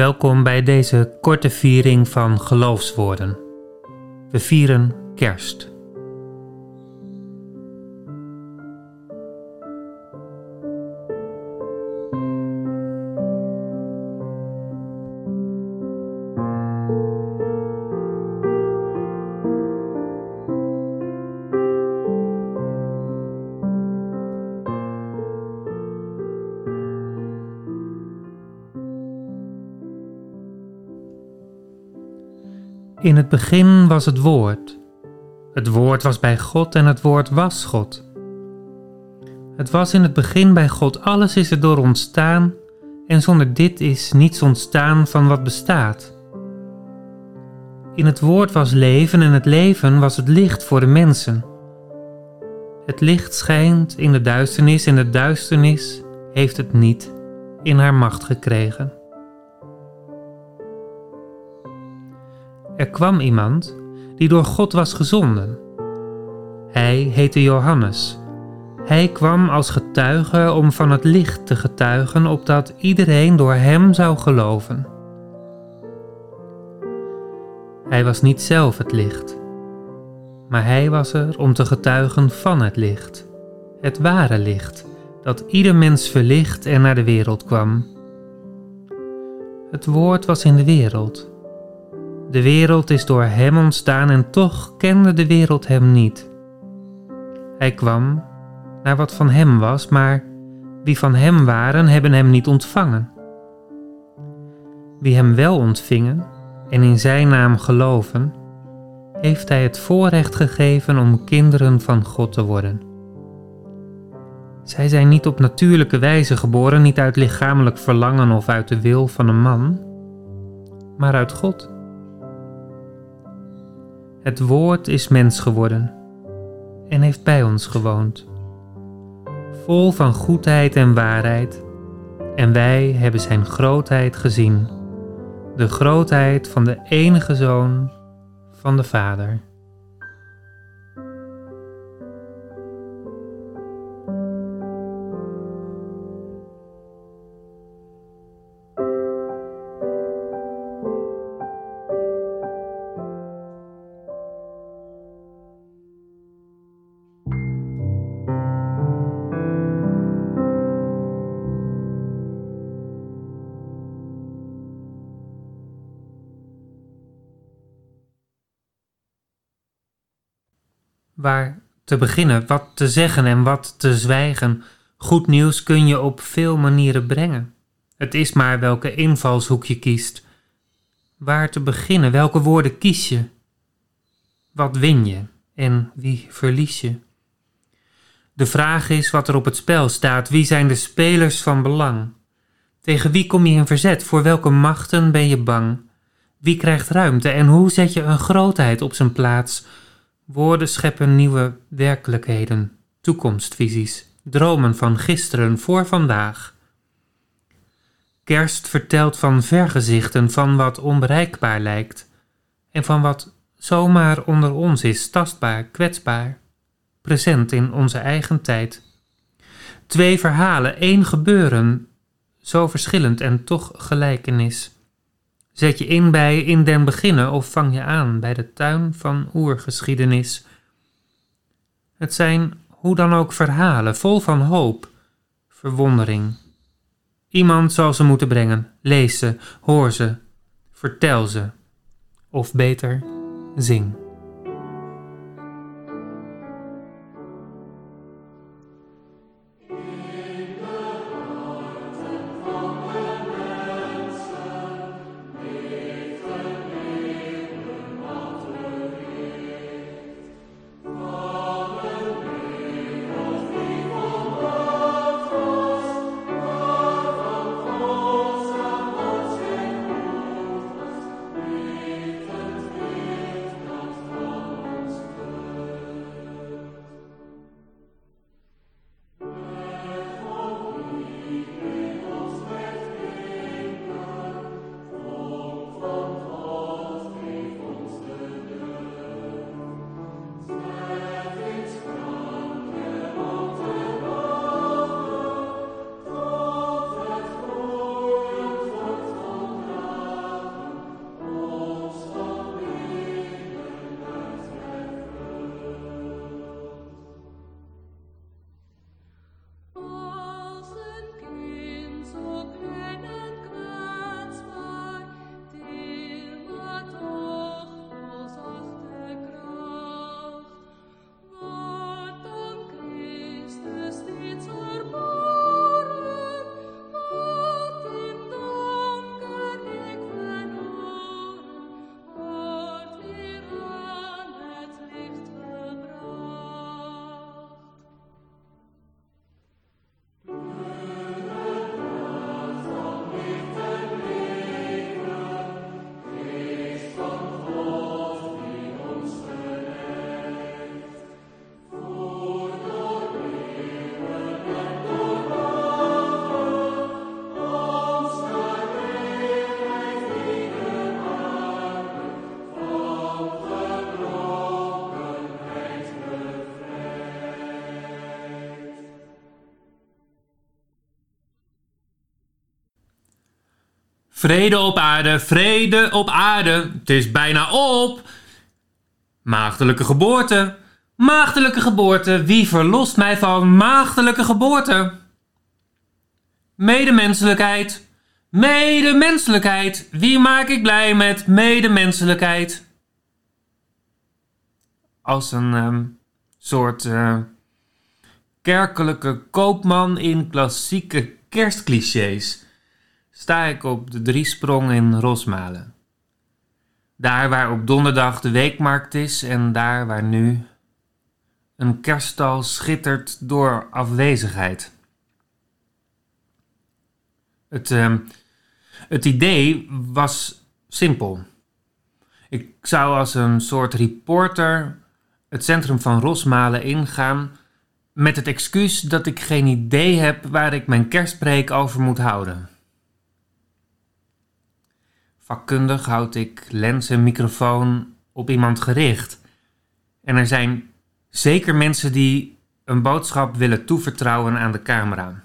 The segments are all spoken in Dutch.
Welkom bij deze korte viering van geloofswoorden. We vieren Kerst. In het begin was het Woord. Het Woord was bij God en het Woord was God. Het was in het begin bij God, alles is er door ontstaan en zonder dit is niets ontstaan van wat bestaat. In het Woord was leven en het leven was het licht voor de mensen. Het licht schijnt in de duisternis en de duisternis heeft het niet in haar macht gekregen. Er kwam iemand die door God was gezonden. Hij heette Johannes. Hij kwam als getuige om van het licht te getuigen, opdat iedereen door hem zou geloven. Hij was niet zelf het licht, maar hij was er om te getuigen van het licht, het ware licht, dat ieder mens verlicht en naar de wereld kwam. Het woord was in de wereld de wereld is door Hem ontstaan en toch kende de wereld Hem niet. Hij kwam naar wat van Hem was, maar wie van Hem waren, hebben Hem niet ontvangen. Wie Hem wel ontvingen en in Zijn naam geloven, heeft Hij het voorrecht gegeven om kinderen van God te worden. Zij zijn niet op natuurlijke wijze geboren, niet uit lichamelijk verlangen of uit de wil van een man, maar uit God. Het Woord is mens geworden en heeft bij ons gewoond, vol van goedheid en waarheid, en wij hebben Zijn grootheid gezien, de grootheid van de enige Zoon van de Vader. Waar te beginnen, wat te zeggen en wat te zwijgen. Goed nieuws kun je op veel manieren brengen. Het is maar welke invalshoek je kiest. Waar te beginnen, welke woorden kies je? Wat win je en wie verlies je? De vraag is wat er op het spel staat. Wie zijn de spelers van belang? Tegen wie kom je in verzet? Voor welke machten ben je bang? Wie krijgt ruimte en hoe zet je een grootheid op zijn plaats? Woorden scheppen nieuwe werkelijkheden, toekomstvisies, dromen van gisteren voor vandaag. Kerst vertelt van vergezichten van wat onbereikbaar lijkt en van wat zomaar onder ons is, tastbaar, kwetsbaar, present in onze eigen tijd. Twee verhalen, één gebeuren, zo verschillend en toch gelijkenis. Zet je in bij in den beginnen of vang je aan bij de tuin van oergeschiedenis. Het zijn hoe dan ook verhalen vol van hoop, verwondering. Iemand zal ze moeten brengen. Lees ze, hoor ze, vertel ze. Of beter, zing. Vrede op aarde, vrede op aarde, het is bijna op. Maagdelijke geboorte, maagdelijke geboorte, wie verlost mij van maagdelijke geboorte? Medemenselijkheid, medemenselijkheid, wie maak ik blij met medemenselijkheid? Als een ehm, soort uh, kerkelijke koopman in klassieke kerstclichés sta ik op de Driesprong in Rosmalen. Daar waar op donderdag de weekmarkt is en daar waar nu een kerststal schittert door afwezigheid. Het, uh, het idee was simpel. Ik zou als een soort reporter het centrum van Rosmalen ingaan met het excuus dat ik geen idee heb waar ik mijn kerstpreek over moet houden. Vakkundig houd ik lens en microfoon op iemand gericht. En er zijn zeker mensen die een boodschap willen toevertrouwen aan de camera.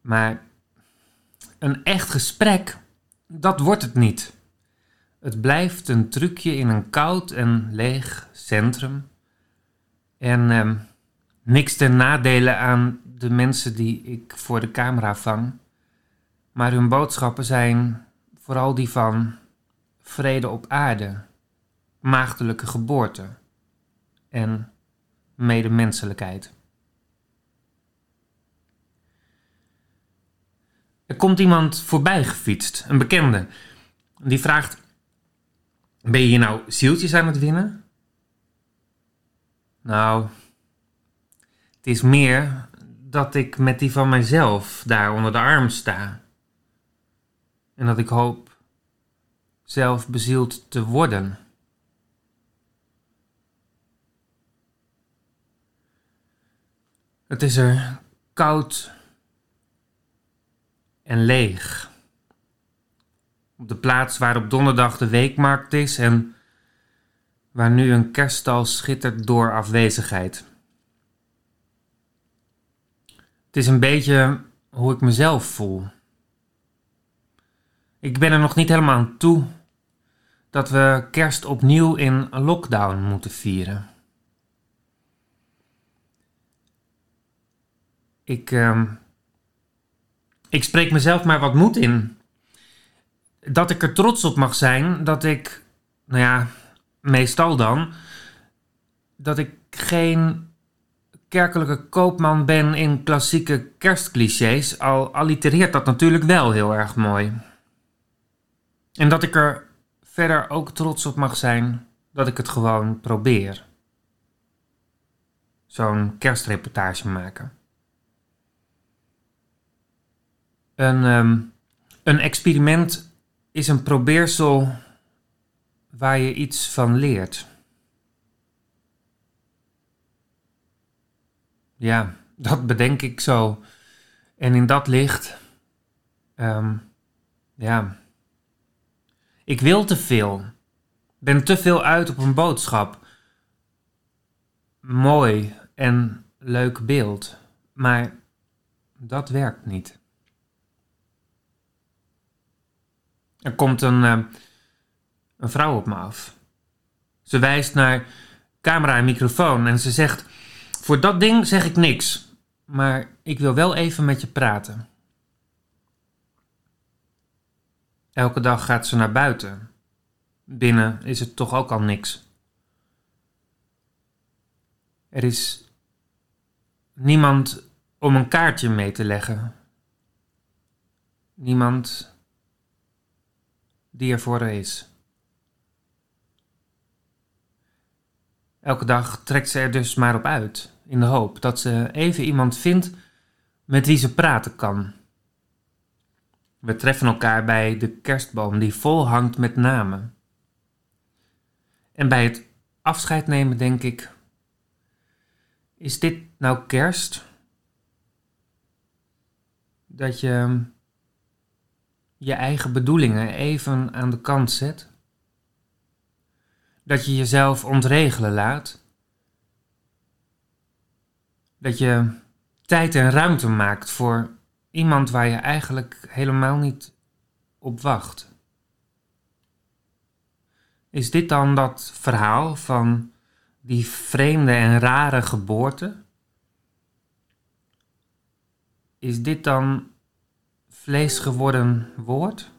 Maar een echt gesprek, dat wordt het niet. Het blijft een trucje in een koud en leeg centrum. En eh, niks ten nadele aan de mensen die ik voor de camera vang. Maar hun boodschappen zijn vooral die van vrede op aarde, maagdelijke geboorte en medemenselijkheid. Er komt iemand voorbij gefietst, een bekende. Die vraagt: Ben je hier nou zieltjes aan het winnen? Nou, het is meer dat ik met die van mijzelf daar onder de arm sta. En dat ik hoop zelf bezield te worden. Het is er koud en leeg. Op de plaats waar op donderdag de weekmarkt is en waar nu een kerststal schittert door afwezigheid. Het is een beetje hoe ik mezelf voel. Ik ben er nog niet helemaal aan toe dat we kerst opnieuw in lockdown moeten vieren. Ik, uh, ik spreek mezelf maar wat moed in. Dat ik er trots op mag zijn dat ik, nou ja, meestal dan, dat ik geen kerkelijke koopman ben in klassieke kerstclichés, al allitereert dat natuurlijk wel heel erg mooi. En dat ik er verder ook trots op mag zijn dat ik het gewoon probeer. Zo'n kerstreportage maken. Een, um, een experiment is een probeersel waar je iets van leert. Ja, dat bedenk ik zo. En in dat licht, um, ja, ik wil te veel. Ben te veel uit op een boodschap. Mooi en leuk beeld, maar dat werkt niet. Er komt een, uh, een vrouw op me af. Ze wijst naar camera en microfoon en ze zegt: Voor dat ding zeg ik niks, maar ik wil wel even met je praten. Elke dag gaat ze naar buiten. Binnen is het toch ook al niks. Er is niemand om een kaartje mee te leggen. Niemand die er voor is. Elke dag trekt ze er dus maar op uit, in de hoop dat ze even iemand vindt met wie ze praten kan. We treffen elkaar bij de kerstboom die vol hangt met namen. En bij het afscheid nemen denk ik: is dit nou kerst? Dat je je eigen bedoelingen even aan de kant zet? Dat je jezelf ontregelen laat? Dat je tijd en ruimte maakt voor iemand waar je eigenlijk helemaal niet op wacht. Is dit dan dat verhaal van die vreemde en rare geboorte? Is dit dan vlees geworden woord?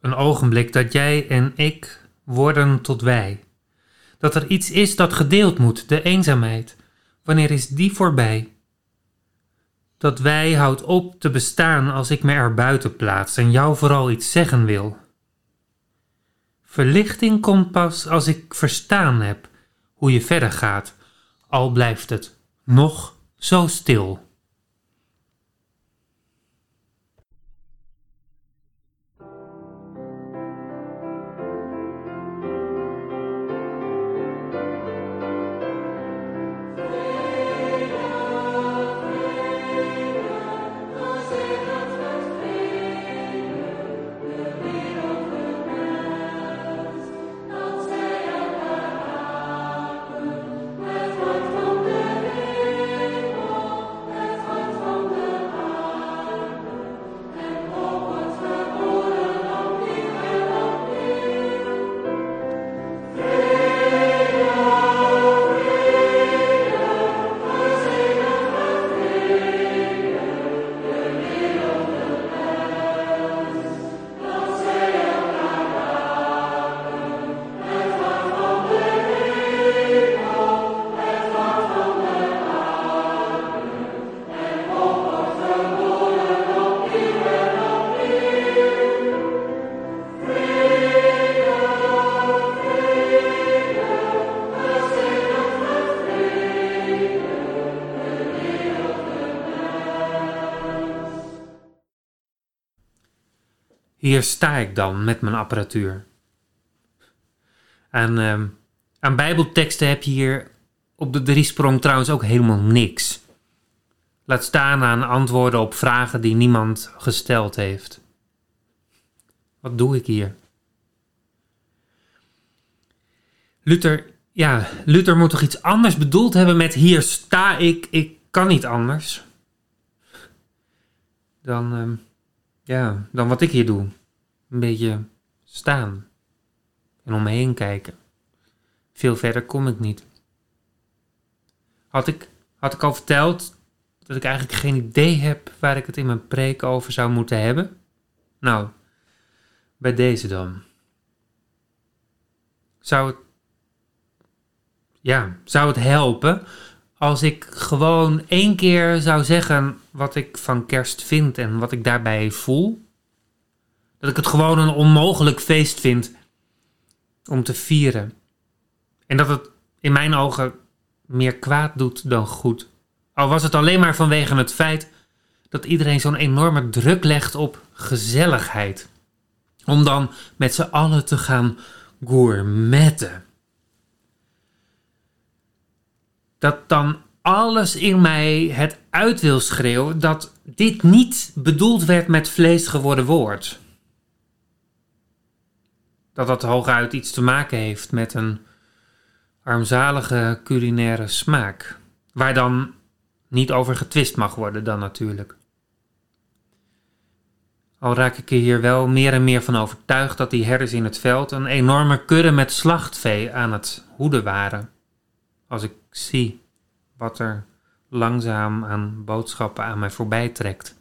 Een ogenblik dat jij en ik worden tot wij. Dat er iets is dat gedeeld moet, de eenzaamheid. Wanneer is die voorbij? Dat wij houdt op te bestaan als ik me er buiten plaats en jou vooral iets zeggen wil. Verlichting komt pas als ik verstaan heb hoe je verder gaat, al blijft het nog zo stil. Hier sta ik dan met mijn apparatuur. Aan, uh, aan Bijbelteksten heb je hier op de driesprong trouwens ook helemaal niks. Laat staan aan antwoorden op vragen die niemand gesteld heeft. Wat doe ik hier? Luther, ja, Luther moet toch iets anders bedoeld hebben met hier sta ik, ik kan niet anders. Dan, uh, ja, dan wat ik hier doe. Een beetje staan en om me heen kijken. Veel verder kom ik niet. Had ik, had ik al verteld dat ik eigenlijk geen idee heb waar ik het in mijn preek over zou moeten hebben? Nou, bij deze dan. Zou het, ja, zou het helpen als ik gewoon één keer zou zeggen wat ik van kerst vind en wat ik daarbij voel? Dat ik het gewoon een onmogelijk feest vind om te vieren. En dat het in mijn ogen meer kwaad doet dan goed. Al was het alleen maar vanwege het feit dat iedereen zo'n enorme druk legt op gezelligheid. Om dan met z'n allen te gaan gourmetten. Dat dan alles in mij het uit wil schreeuwen dat dit niet bedoeld werd met vlees geworden woord dat dat hooguit iets te maken heeft met een armzalige culinaire smaak. Waar dan niet over getwist mag worden, dan natuurlijk. Al raak ik er hier wel meer en meer van overtuigd dat die herders in het veld een enorme kudde met slachtvee aan het hoeden waren. Als ik zie wat er langzaam aan boodschappen aan mij voorbij trekt.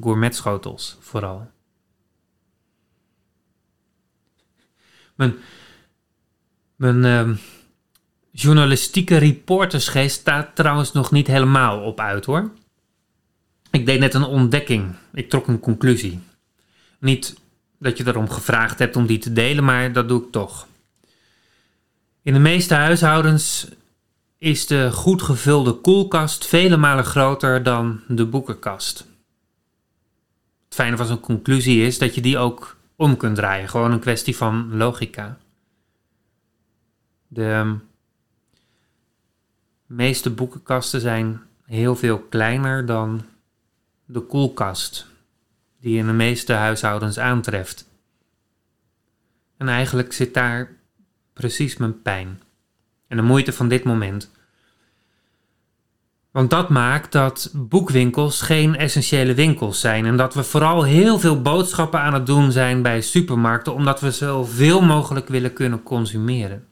Gourmetschotels vooral. Mijn, mijn ehm, journalistieke reportersgeest staat trouwens nog niet helemaal op uit hoor. Ik deed net een ontdekking. Ik trok een conclusie. Niet dat je erom gevraagd hebt om die te delen, maar dat doe ik toch. In de meeste huishoudens is de goed gevulde koelkast vele malen groter dan de boekenkast. Het fijne van zo'n conclusie is dat je die ook om kunt draaien. Gewoon een kwestie van logica. De ehm, meeste boekenkasten zijn heel veel kleiner dan de koelkast die je in de meeste huishoudens aantreft. En eigenlijk zit daar precies mijn pijn en de moeite van dit moment. Want dat maakt dat boekwinkels geen essentiële winkels zijn en dat we vooral heel veel boodschappen aan het doen zijn bij supermarkten omdat we zoveel mogelijk willen kunnen consumeren.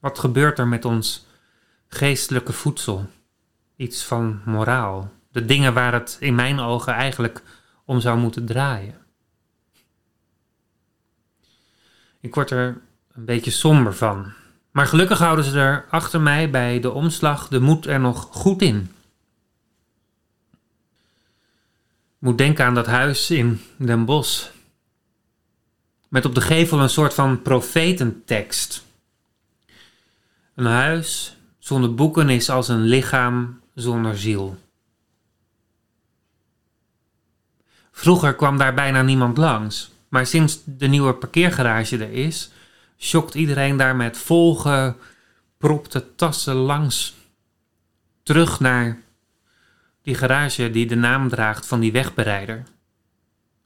Wat gebeurt er met ons geestelijke voedsel? Iets van moraal. De dingen waar het in mijn ogen eigenlijk om zou moeten draaien. Ik word er een beetje somber van. Maar gelukkig houden ze er achter mij bij de omslag de moed er nog goed in. Moet denken aan dat huis in Den Bosch. Met op de gevel een soort van profetentekst. Een huis zonder boeken is als een lichaam zonder ziel. Vroeger kwam daar bijna niemand langs, maar sinds de nieuwe parkeergarage er is, schokt iedereen daar met volgepropte tassen langs. Terug naar die garage die de naam draagt van die wegbereider.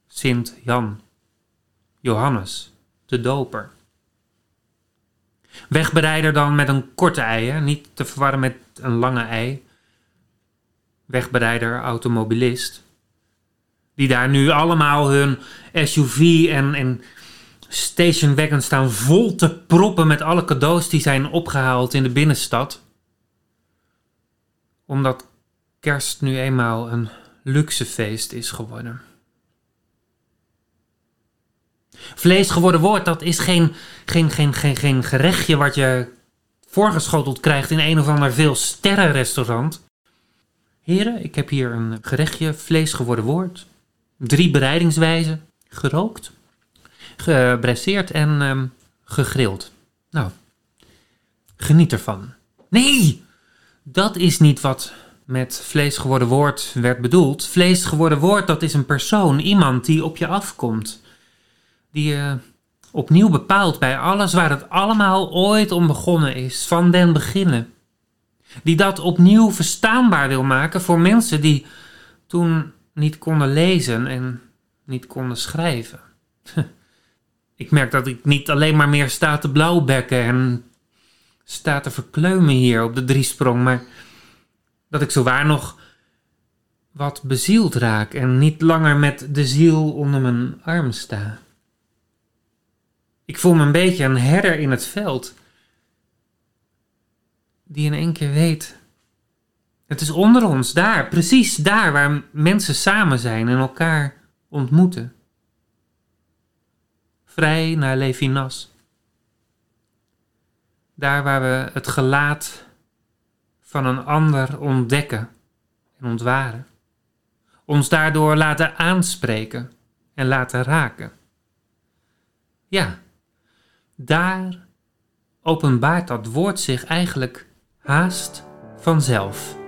Sint Jan. Johannes, de doper. Wegbereider dan met een korte ei, niet te verwarren met een lange ei. Wegbereider, automobilist. Die daar nu allemaal hun SUV en, en station wagon staan vol te proppen met alle cadeaus die zijn opgehaald in de binnenstad. Omdat kerst nu eenmaal een luxe feest is geworden. Vlees geworden woord, dat is geen, geen, geen, geen, geen gerechtje wat je voorgeschoteld krijgt in een of ander veel sterrenrestaurant. Heren, ik heb hier een gerechtje vlees geworden woord. Drie bereidingswijzen, gerookt, gebresseerd en um, gegrild. Nou, geniet ervan. Nee, dat is niet wat met vlees geworden woord werd bedoeld. Vlees geworden woord, dat is een persoon, iemand die op je afkomt. Die je opnieuw bepaalt bij alles waar het allemaal ooit om begonnen is, van den beginnen. Die dat opnieuw verstaanbaar wil maken voor mensen die toen niet konden lezen en niet konden schrijven. Ik merk dat ik niet alleen maar meer sta te blauwbekken en sta te verkleumen hier op de driesprong, maar dat ik zowaar nog wat bezield raak en niet langer met de ziel onder mijn arm sta. Ik voel me een beetje een herder in het veld, die in één keer weet het is onder ons, daar, precies daar waar mensen samen zijn en elkaar ontmoeten. Vrij naar Levinas. Daar waar we het gelaat van een ander ontdekken en ontwaren. Ons daardoor laten aanspreken en laten raken. Ja, daar openbaart dat woord zich eigenlijk haast vanzelf.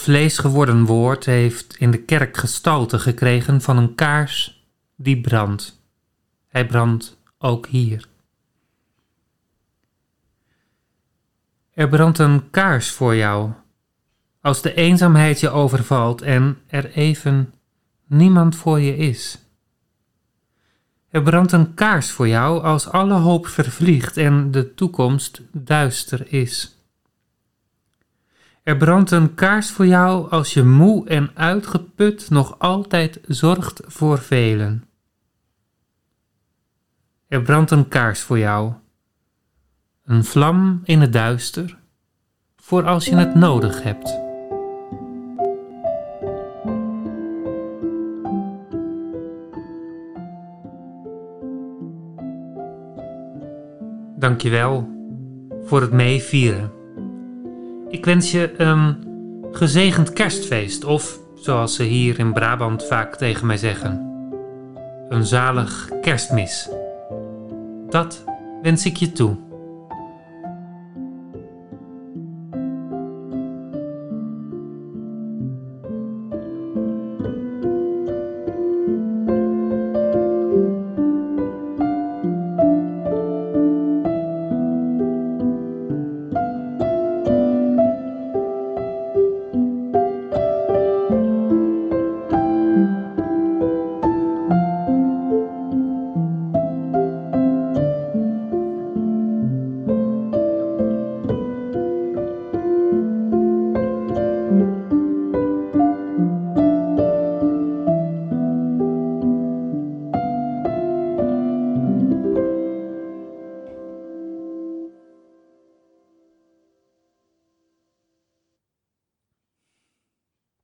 Vlees geworden woord heeft in de kerk gestalte gekregen van een kaars die brandt. Hij brandt ook hier. Er brandt een kaars voor jou. Als de eenzaamheid je overvalt en er even niemand voor je is. Er brandt een kaars voor jou als alle hoop vervliegt en de toekomst duister is. Er brandt een kaars voor jou als je moe en uitgeput nog altijd zorgt voor velen. Er brandt een kaars voor jou, een vlam in het duister, voor als je het nodig hebt. Dankjewel voor het meevieren. Ik wens je een gezegend kerstfeest of, zoals ze hier in Brabant vaak tegen mij zeggen, een zalig kerstmis. Dat wens ik je toe.